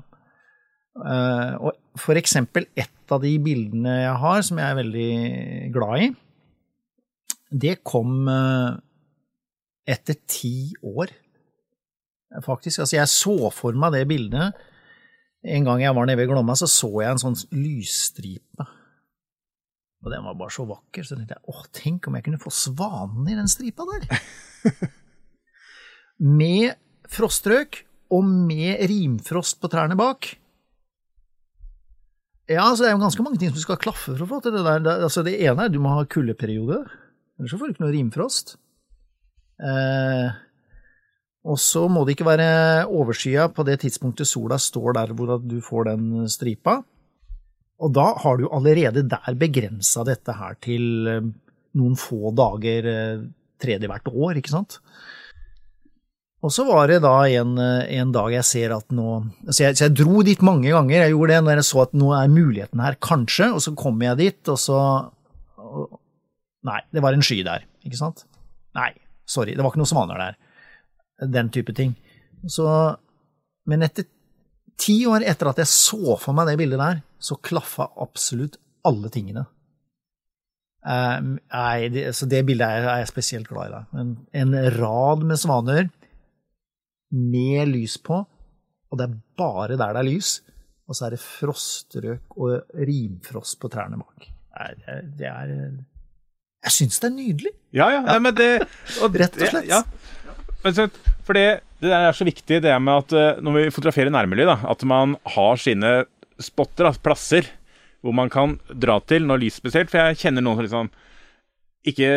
Eh, og for eksempel et av de bildene jeg har som jeg er veldig glad i, det kom eh, etter ti år, faktisk. Altså, jeg så for meg det bildet. En gang jeg var nede ved Glomma, så så jeg en sånn lysstripe. Og den var bare så vakker, så tenkte jeg åh, tenk om jeg kunne få svanen i den stripa der. med frostrøk og med rimfrost på trærne bak. Ja, så det er jo ganske mange ting som skal klaffe for å få til det der. Altså, det ene er at du må ha kuldeperiode, ellers så får du ikke noe rimfrost. Eh, og så må det ikke være overskya på det tidspunktet sola står der hvor du får den stripa. Og da har du allerede der begrensa dette her til eh, noen få dager eh, tredje hvert år, ikke sant? Og så var det da en, en dag jeg ser at nå altså jeg, Så jeg dro dit mange ganger, jeg gjorde det når jeg så at nå er muligheten her, kanskje, og så kommer jeg dit, og så og, Nei, det var en sky der, ikke sant? Nei, sorry, det var ikke noen svaner der. Den type ting. Så Men etter ti år etter at jeg så for meg det bildet der, så klaffa absolutt alle tingene. Uh, nei, det, så det bildet er, er jeg spesielt glad i. En, en, rad med svaner med lys på, og det er bare der det er lys. Og så er det frostrøk og rimfrost på trærne bak. Det er, det er Jeg syns det er nydelig. Ja, ja. Nei, men det og, Rett og slett. Ja, For det, det er så viktig, det med at eh, når vi fotograferer nærmiljø, at man har sine spotter, plasser, hvor man kan dra til når lys spesielt. For jeg kjenner noen som liksom ikke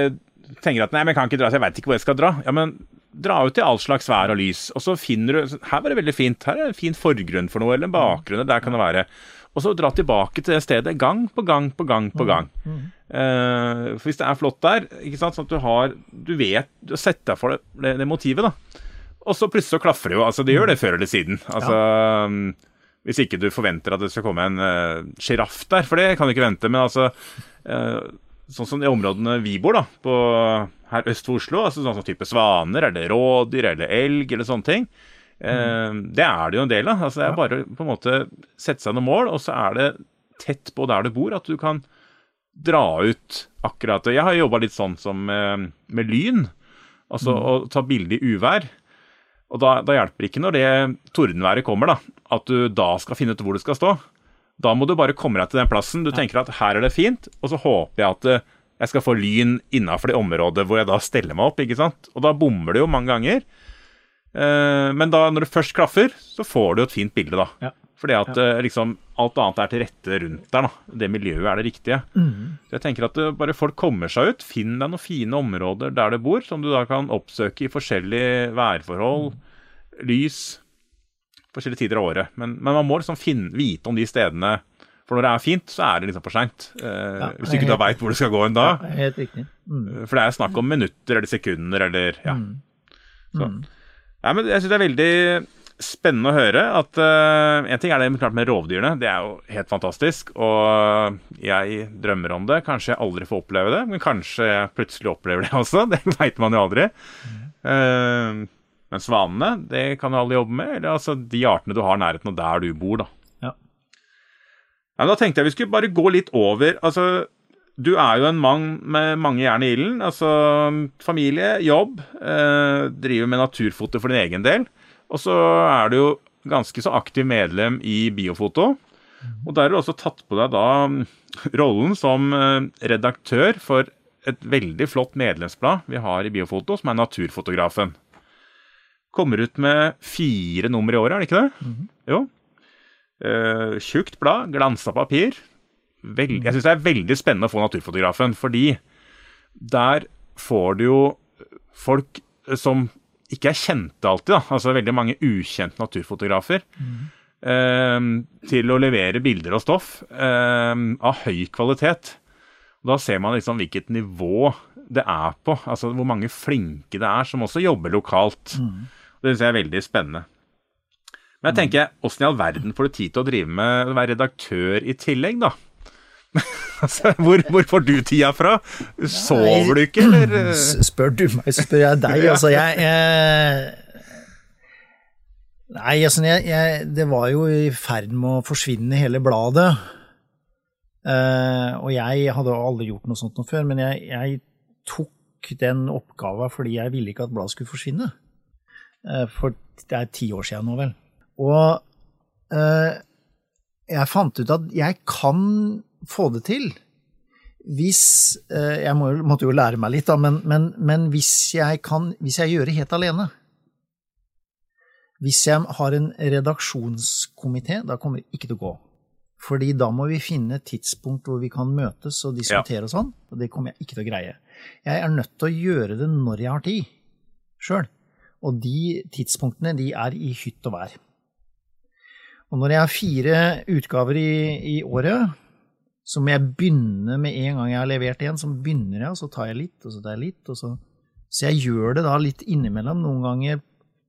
tenker at nei, men jeg kan ikke dra, så jeg veit ikke hvor jeg skal dra. Ja, men dra ut i all slags vær og lys, og så finner du Her var det veldig fint. Her er det en fin forgrunn for noe, eller en bakgrunn. Der kan det være. Og så dra tilbake til det stedet gang på gang på gang på gang. Mm. Mm. Uh, for hvis det er flott der, ikke sant, sånn at du har Du vet Du har sett deg for det, det, det, motivet, da. Og så plutselig så klaffer det jo. Altså, det gjør det før eller siden. Altså ja. um, hvis ikke du forventer at det skal komme en sjiraff uh, der, for det kan du ikke vente. Men altså uh, Sånn som i områdene vi bor, da, på, her øst for Oslo, altså sånn som type svaner eller rådyr eller elg eller sånne ting. Mm. det er det jo en del av. Altså, det er bare på en måte sette seg noen mål, og så er det tett på der du bor, at du kan dra ut akkurat Jeg har jobba litt sånn som med, med lyn, altså mm. å ta bilde i uvær. Og da, da hjelper ikke når det tordenværet kommer, da, at du da skal finne ut hvor du skal stå. Da må du bare komme deg til den plassen. Du tenker at her er det fint, og så håper jeg at eh, jeg skal få lyn innafor det området hvor jeg da steller meg opp, ikke sant. Og da bommer det jo mange ganger. Eh, men da, når det først klaffer, så får du et fint bilde, da. Ja. Fordi at ja. Eh, liksom alt annet er til rette rundt der. da. Det miljøet er det riktige. Mm. Så jeg tenker at bare folk kommer seg ut. Finn deg noen fine områder der du bor, som du da kan oppsøke i forskjellige værforhold, mm. lys forskjellige tider av året. Men, men man må liksom finne, vite om de stedene. For når det er fint, så er det liksom for seint. Eh, ja, hvis du ikke da veit hvor du skal gå en dag. Ja, helt riktig. Mm. Eh, for det er snakk om minutter eller sekunder eller Ja. Mm. Så. Ja men jeg syns det er veldig spennende å høre at uh, En ting er det klart med rovdyrene, det er jo helt fantastisk. Og jeg drømmer om det. Kanskje jeg aldri får oppleve det, men kanskje jeg plutselig opplever det også. Det veit man jo aldri. Uh, men svanene, det kan du alle jobbe med. Eller altså de artene du har i nærheten av der du bor, da. Ja. ja men da tenkte jeg vi skulle bare gå litt over. Altså, du er jo en mann med mange jern i ilden. Altså familie, jobb. Eh, driver med naturfoto for din egen del. Og så er du jo ganske så aktiv medlem i Biofoto. Og der har du også tatt på deg da mm, rollen som eh, redaktør for et veldig flott medlemsblad vi har i Biofoto, som er Naturfotografen kommer ut med fire nummer i året, er det ikke det? Mm -hmm. Jo. Eh, tjukt blad, glansa papir. Vel, jeg synes det er veldig spennende å få Naturfotografen, fordi der får du jo folk som ikke er kjente alltid, da. altså veldig mange ukjente naturfotografer, mm. eh, til å levere bilder og stoff eh, av høy kvalitet. Da ser man liksom hvilket nivå det er på. Altså hvor mange flinke det er som også jobber lokalt. Det syns jeg er veldig spennende. Men jeg tenker, åssen i all verden får du tid til å drive med å være redaktør i tillegg, da? altså, hvor, hvor får du tida fra? Sover du ikke, eller? Spør du meg, så spør jeg deg. Altså, jeg, jeg Nei, altså, jeg, det var jo i ferd med å forsvinne hele bladet. Uh, og jeg hadde aldri gjort noe sånt noe før, men jeg, jeg tok den oppgaven fordi jeg ville ikke at bladet skulle forsvinne. Uh, for det er ti år siden nå, vel. Og uh, jeg fant ut at jeg kan få det til hvis eh, Jeg må, måtte jo lære meg litt, da, men, men, men hvis, jeg kan, hvis jeg gjør det helt alene Hvis jeg har en redaksjonskomité, da kommer det ikke til å gå. Fordi da må vi finne et tidspunkt hvor vi kan møtes og diskutere og sånn, og det kommer jeg ikke til å greie. Jeg er nødt til å gjøre det når jeg har tid, sjøl. Og de tidspunktene, de er i hytt og vær. Og når jeg har fire utgaver i, i året, så må jeg begynne med en gang jeg har levert igjen, så begynner jeg, og så tar jeg litt, og så tar jeg litt, og så Så jeg gjør det da litt innimellom. Noen ganger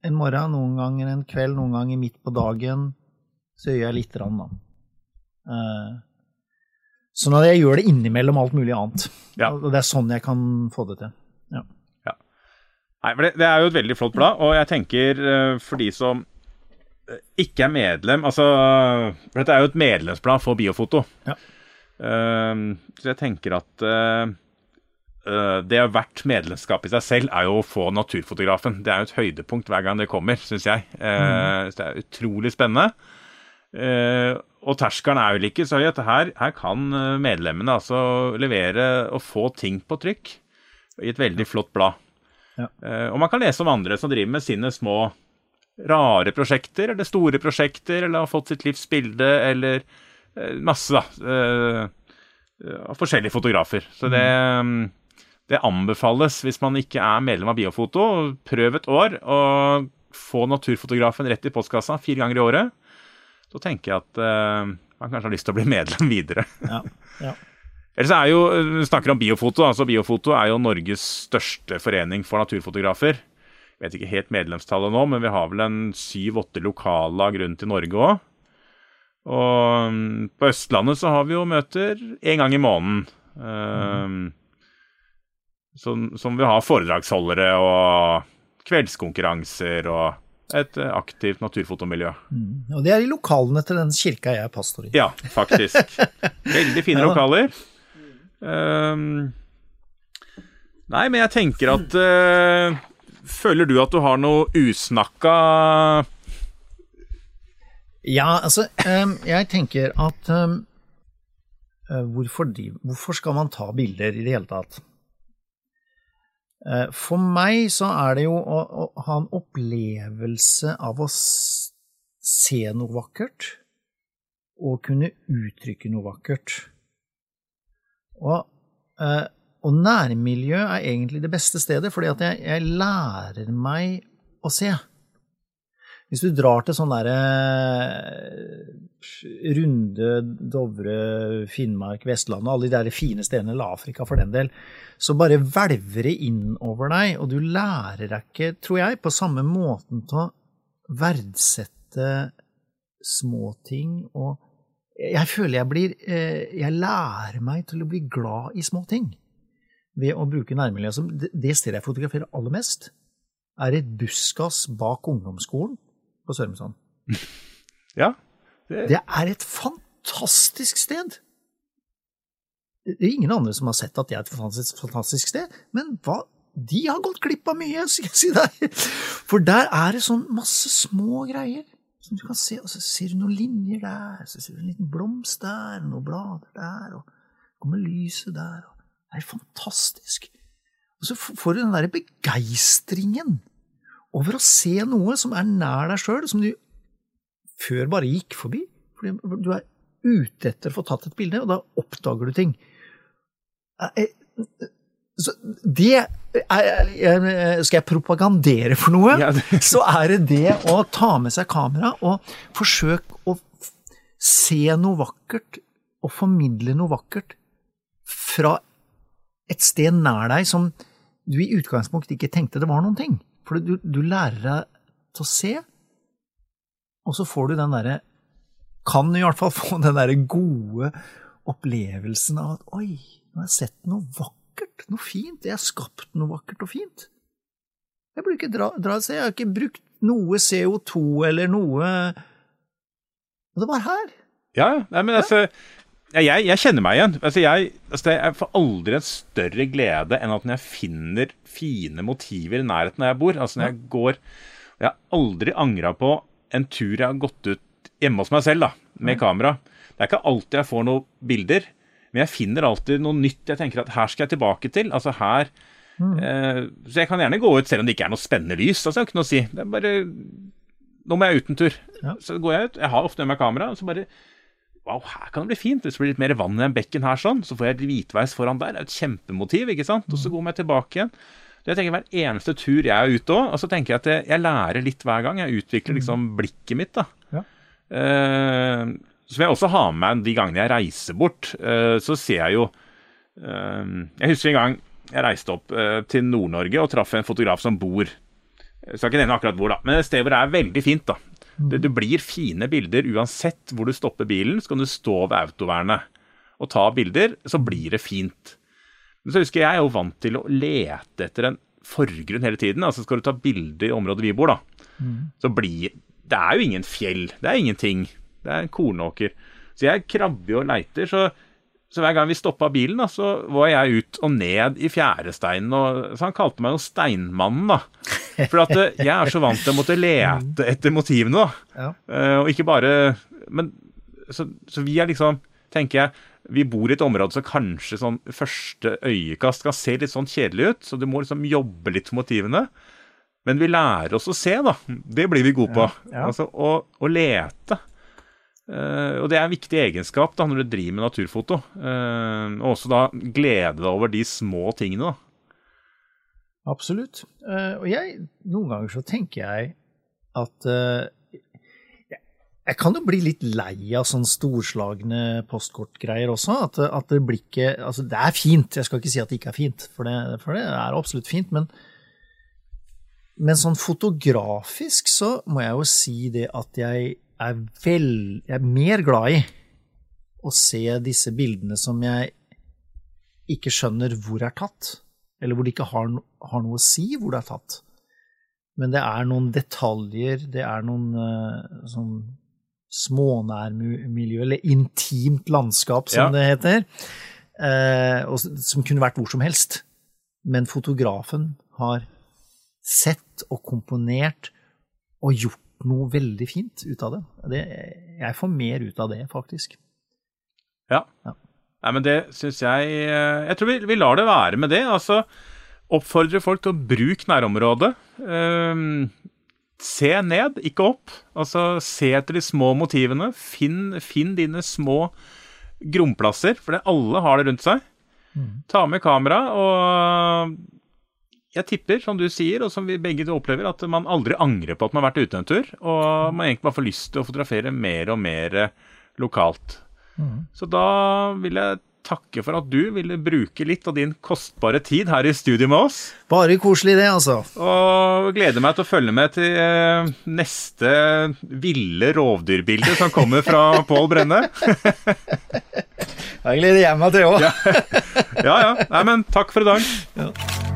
en morgen, noen ganger en kveld, noen ganger midt på dagen. Så gjør jeg lite grann, da. Eh, Sånn at jeg gjør det innimellom alt mulig annet. Ja. Og det er sånn jeg kan få det til. Ja. ja. Nei, men det, det er jo et veldig flott blad, og jeg tenker eh, for de som eh, ikke er medlem Altså, dette er jo et medlemsblad for biofoto. Ja. Eh, så jeg tenker at det eh, det verdt medlemskap i seg selv er jo å få Naturfotografen. Det er jo et høydepunkt hver gang det kommer, syns jeg. Eh, så Det er utrolig spennende. Eh, og terskelen er jo ikke så høy her, her kan eh, medlemmene altså levere og få ting på trykk i et veldig flott blad. Ja. Eh, og man kan lese om andre som driver med sine små rare prosjekter, eller store prosjekter, eller har fått sitt livs bilde, eller eh, masse, da. eh, Av forskjellige fotografer. Så det, mm, det anbefales hvis man ikke er medlem av Biofoto. Prøv et år og få naturfotografen rett i postkassa fire ganger i året. Så tenker jeg at eh, man kanskje har lyst til å bli medlem videre. Ja. ja. Ellers er jo, vi snakker om Biofoto. altså Biofoto er jo Norges største forening for naturfotografer. Jeg vet ikke helt medlemstallet nå, men vi har vel en syv-åtte lokallag rundt i Norge òg. Og mm, på Østlandet så har vi jo møter én gang i måneden. Um, som, som vi har foredragsholdere og kveldskonkurranser og et eh, aktivt naturfotomiljø. Mm. Og det er i lokalene til den kirka jeg er pastor i. Ja, faktisk. Veldig fine Ja. lokaler. Um, nei, men jeg tenker at uh, Føler du at du har noe usnakka Ja, altså, ehm, jeg tenker at ehm, eh, hvorfor, de, hvorfor skal man ta bilder i det hele tatt? Eh, For meg så er det jo å, å ha en opplevelse av å se noe vakkert, og kunne uttrykke noe vakkert. Og, eh, og nærmiljø er egentlig det beste stedet, fordi at jeg, jeg lærer meg å se. Hvis du drar til sånn derre Runde, Dovre, Finnmark, Vestlandet, alle de der fine stedene, eller Afrika for den del, så bare hvelver det inn over deg, og du lærer deg ikke, tror jeg, på samme måten til å verdsette småting og Jeg føler jeg blir eh, Jeg lærer meg til å bli glad i små ting ved å bruke nærmiljøet. Det stedet jeg fotograferer aller mest, er et buskas bak ungdomsskolen på Sørumsand. Ja. Det, Det er et fantastisk sted. Det er ingen andre som har sett at det er et fantastisk, fantastisk sted, men hva, de har gått glipp av mye, skal jeg si deg. For der er det sånn masse små greier som du kan se, og så ser du noen linjer der, så ser du en liten blomst der, noen blader der, og kommer lyset der, og det er fantastisk. Og så får du den derre begeistringen over å se noe som er nær deg sjøl, som du før bare gikk forbi. Fordi du er ute etter å få tatt et bilde, og da oppdager du ting. Eh, eh, Så det er- Skal jeg propagandere for noe, Ja, det- så er det det å ta med seg kamera og forsøke å se noe vakkert og formidle noe vakkert fra et sted nær deg som du i utgangspunktet ikke tenkte det var noen ting. For du, du lærer deg til å se, og så får du den derre Kan i hvert fall få den derre gode opplevelsen av at oi, nå har jeg sett noe vakkert, noe fint, jeg har skapt noe vakkert og fint. Jeg burde ikke dra, dra et sted, jeg har ikke brukt noe CO2 eller noe Og det var her. Ja, nei, men altså jeg, jeg, kjenner meg igjen. Altså jeg, altså jeg, får aldri en større glede enn at når jeg finner fine motiver i nærheten der jeg bor. Altså når jeg går Jeg har aldri angra på en tur jeg har gått ut hjemme hos meg selv da, med kamera. Det er ikke alltid jeg får noen bilder, men jeg finner alltid noe nytt jeg tenker at her skal jeg tilbake til. Altså her mm. eh, Så jeg kan gjerne gå ut selv om det ikke er noe spennende lys. Altså, jeg har ikke noe å si. Det er bare Nå må jeg ut en tur. Så går jeg ut. Jeg har ofte med meg kamera. og så bare Wow, her kan det bli fint. Hvis det blir litt mer vann i den bekken her, sånn, så får jeg hvitveis foran der. Det er et kjempemotiv, ikke sant. Og så går jeg tilbake igjen. Det jeg tenker Hver eneste tur jeg er ute òg, og så tenker jeg at jeg, lærer litt hver gang. Jeg utvikler liksom blikket mitt. da. Ja. Uh, som jeg også ha med meg de gangene jeg reiser bort. Uh, så ser jeg jo uh, Jeg husker en gang jeg reiste opp til Nord-Norge og traff en fotograf som bor Jeg skal ikke nevne akkurat hvor, da, men et sted hvor det er veldig fint. da. Det, det, blir fine bilder uansett hvor du stopper bilen. Så kan du stå ved autovernet og ta bilder, så blir det fint. Men så husker jeg, er jo vant til å lete etter en forgrunn hele tiden. Altså Skal du ta bilde i området vi bor, da, mm. så blir Det er jo ingen fjell. Det er ingenting. Det er en kornåker. Så jeg krabber og leiter. Så så hver gang vi stoppa bilen, da, så var jeg ut og ned i fjæresteinen. Og, så han kalte meg jo Steinmannen, da. For at eh, jeg er så vant til å måtte lete etter motivene, da. Ja. Uh, og ikke bare Men så, så, vi er liksom, tenker jeg Vi bor i et område som kanskje sånn første øyekast kan se litt sånn kjedelig ut, så du må liksom jobbe litt for motivene. Men vi lærer oss å se, da. Det blir vi gode på. Ja, ja. Altså å, å lete. Uh, og det er en viktig egenskap da, når du driver med naturfoto. Uh, og også da glede deg over de små tingene. da. Absolutt. Uh, og jeg, noen ganger så tenker jeg at jeg, kan jo bli litt lei av sånn storslagne postkortgreier også. At, at det blir ikke Altså, det er fint, jeg skal ikke si at det ikke er fint, for det, for det er absolutt fint. men men sånn fotografisk så må jeg jo si det at jeg er, vel, jeg er mer glad i å se disse bildene som jeg ikke skjønner hvor er tatt, eller hvor det ikke har, har noe å si hvor det er tatt. Men det er noen detaljer, det er noen uh, sånn smånærmiljø, eller intimt landskap, som ja. det heter, uh, og, som kunne vært hvor som helst. Men fotografen har sett og komponert og gjort noe veldig fint ut av det. det jeg får mer ut av det, faktisk. Ja. ja. Nei, men det syns jeg eh, Jeg tror vi, vi, lar det være med det. Altså oppfordre folk til å bruke nærområdet. Um, se ned, ikke opp. Altså se etter de små motivene. Finn, finn dine små gromplasser, for alle har det rundt seg. Mm. Ta med kamera og jeg tipper, som du sier, og som vi begge opplever, at man aldri angrer på at man har vært ute en tur, og man egentlig bare får lyst til å fotografere mer og mer lokalt. Mm. Så da vil jeg takke for at du ville bruke litt av din kostbare tid her i studio med oss. Bare koselig det, altså. Og gleder meg til å følge med til eh, neste ville rovdyrbilde som kommer fra Pål Brenne. Da gleder jeg meg til òg. ja ja. Nei, men takk for i dag. Ja.